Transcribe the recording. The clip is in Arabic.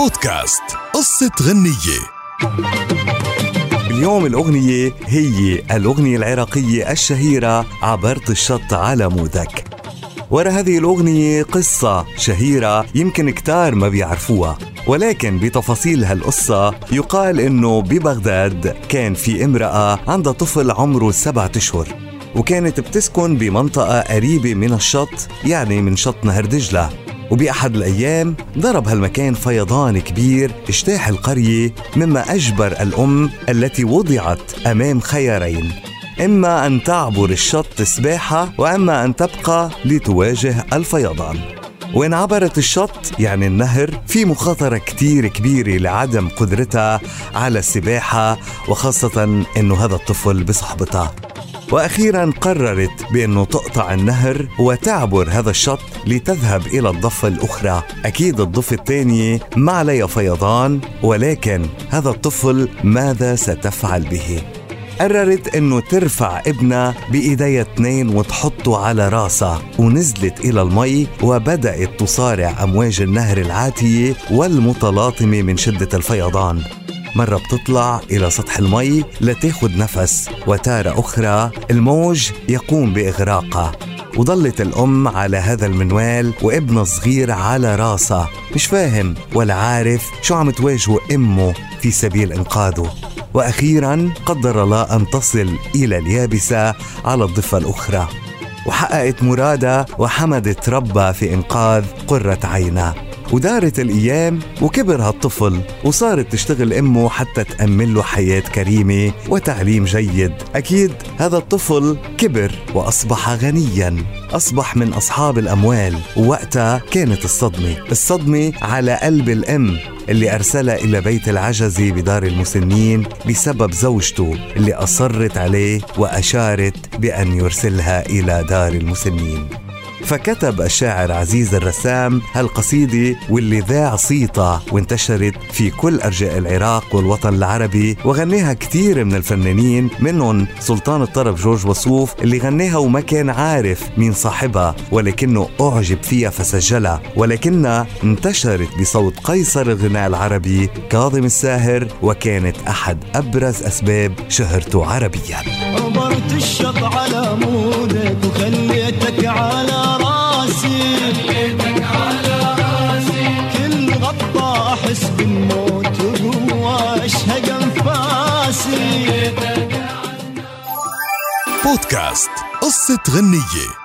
بودكاست. قصة غنية. اليوم الأغنية هي الأغنية العراقية الشهيرة عبرت الشط على مودك. ورا هذه الأغنية قصة شهيرة يمكن كتار ما بيعرفوها. ولكن بتفاصيل هالقصة يقال إنه ببغداد كان في امرأة عندها طفل عمره سبعة أشهر. وكانت بتسكن بمنطقة قريبة من الشط يعني من شط نهر دجلة. وبأحد الأيام ضرب هالمكان فيضان كبير اجتاح القرية مما أجبر الأم التي وضعت أمام خيارين. إما أن تعبر الشط سباحة وإما أن تبقى لتواجه الفيضان. وإن عبرت الشط يعني النهر في مخاطرة كتير كبيرة لعدم قدرتها على السباحة وخاصة إنه هذا الطفل بصحبتها وأخيرا قررت بانه تقطع النهر وتعبر هذا الشط لتذهب إلى الضفة الأخرى. أكيد الضفة الثانية ما عليها فيضان ولكن هذا الطفل ماذا ستفعل به؟ قررت انه ترفع ابنها بايديها اثنين وتحطه على راسها. ونزلت إلى المي وبدأت تصارع أمواج النهر العاتية والمتلاطمة من شدة الفيضان. مرة بتطلع إلى سطح المي لتاخد نفس وتارة أخرى الموج يقوم بإغراقها. وظلت الأم على هذا المنوال وابنها الصغير على راسها. مش فاهم ولا عارف شو عم تواجهه أمه في سبيل إنقاذه. وأخيرا قدر الله أن تصل إلى اليابسة على الضفة الأخرى. وحققت مرادها وحمدت ربها في إنقاذ قرة عينها ودارت الأيام وكبر هالطفل وصارت تشتغل أمه حتى تأمن له حياة كريمة وتعليم جيد. أكيد هذا الطفل كبر وأصبح غنيا أصبح من أصحاب الأموال. ووقتها كانت الصدمة الصدمة على قلب الأم اللي أرسلها إلى بيت العجز بدار المسنين بسبب زوجته اللي أصرت عليه وأشارت بأن يرسلها إلى دار المسنين. فكتب الشاعر عزيز الرسام هالقصيدة واللي ذاع صيتها وانتشرت في كل أرجاء العراق والوطن العربي وغناها كثير من الفنانين منهم سلطان الطرب جورج وصوف اللي غناها وما كان عارف مين صاحبها ولكنه أعجب فيها فسجلها ولكنها انتشرت بصوت قيصر الغناء العربي كاظم الساهر وكانت أحد أبرز أسباب شهرته عربيا. عبرت الشط على مودك وخليتك احس بالموت وهو اشهق انفاسي بودكاست قصة غنية.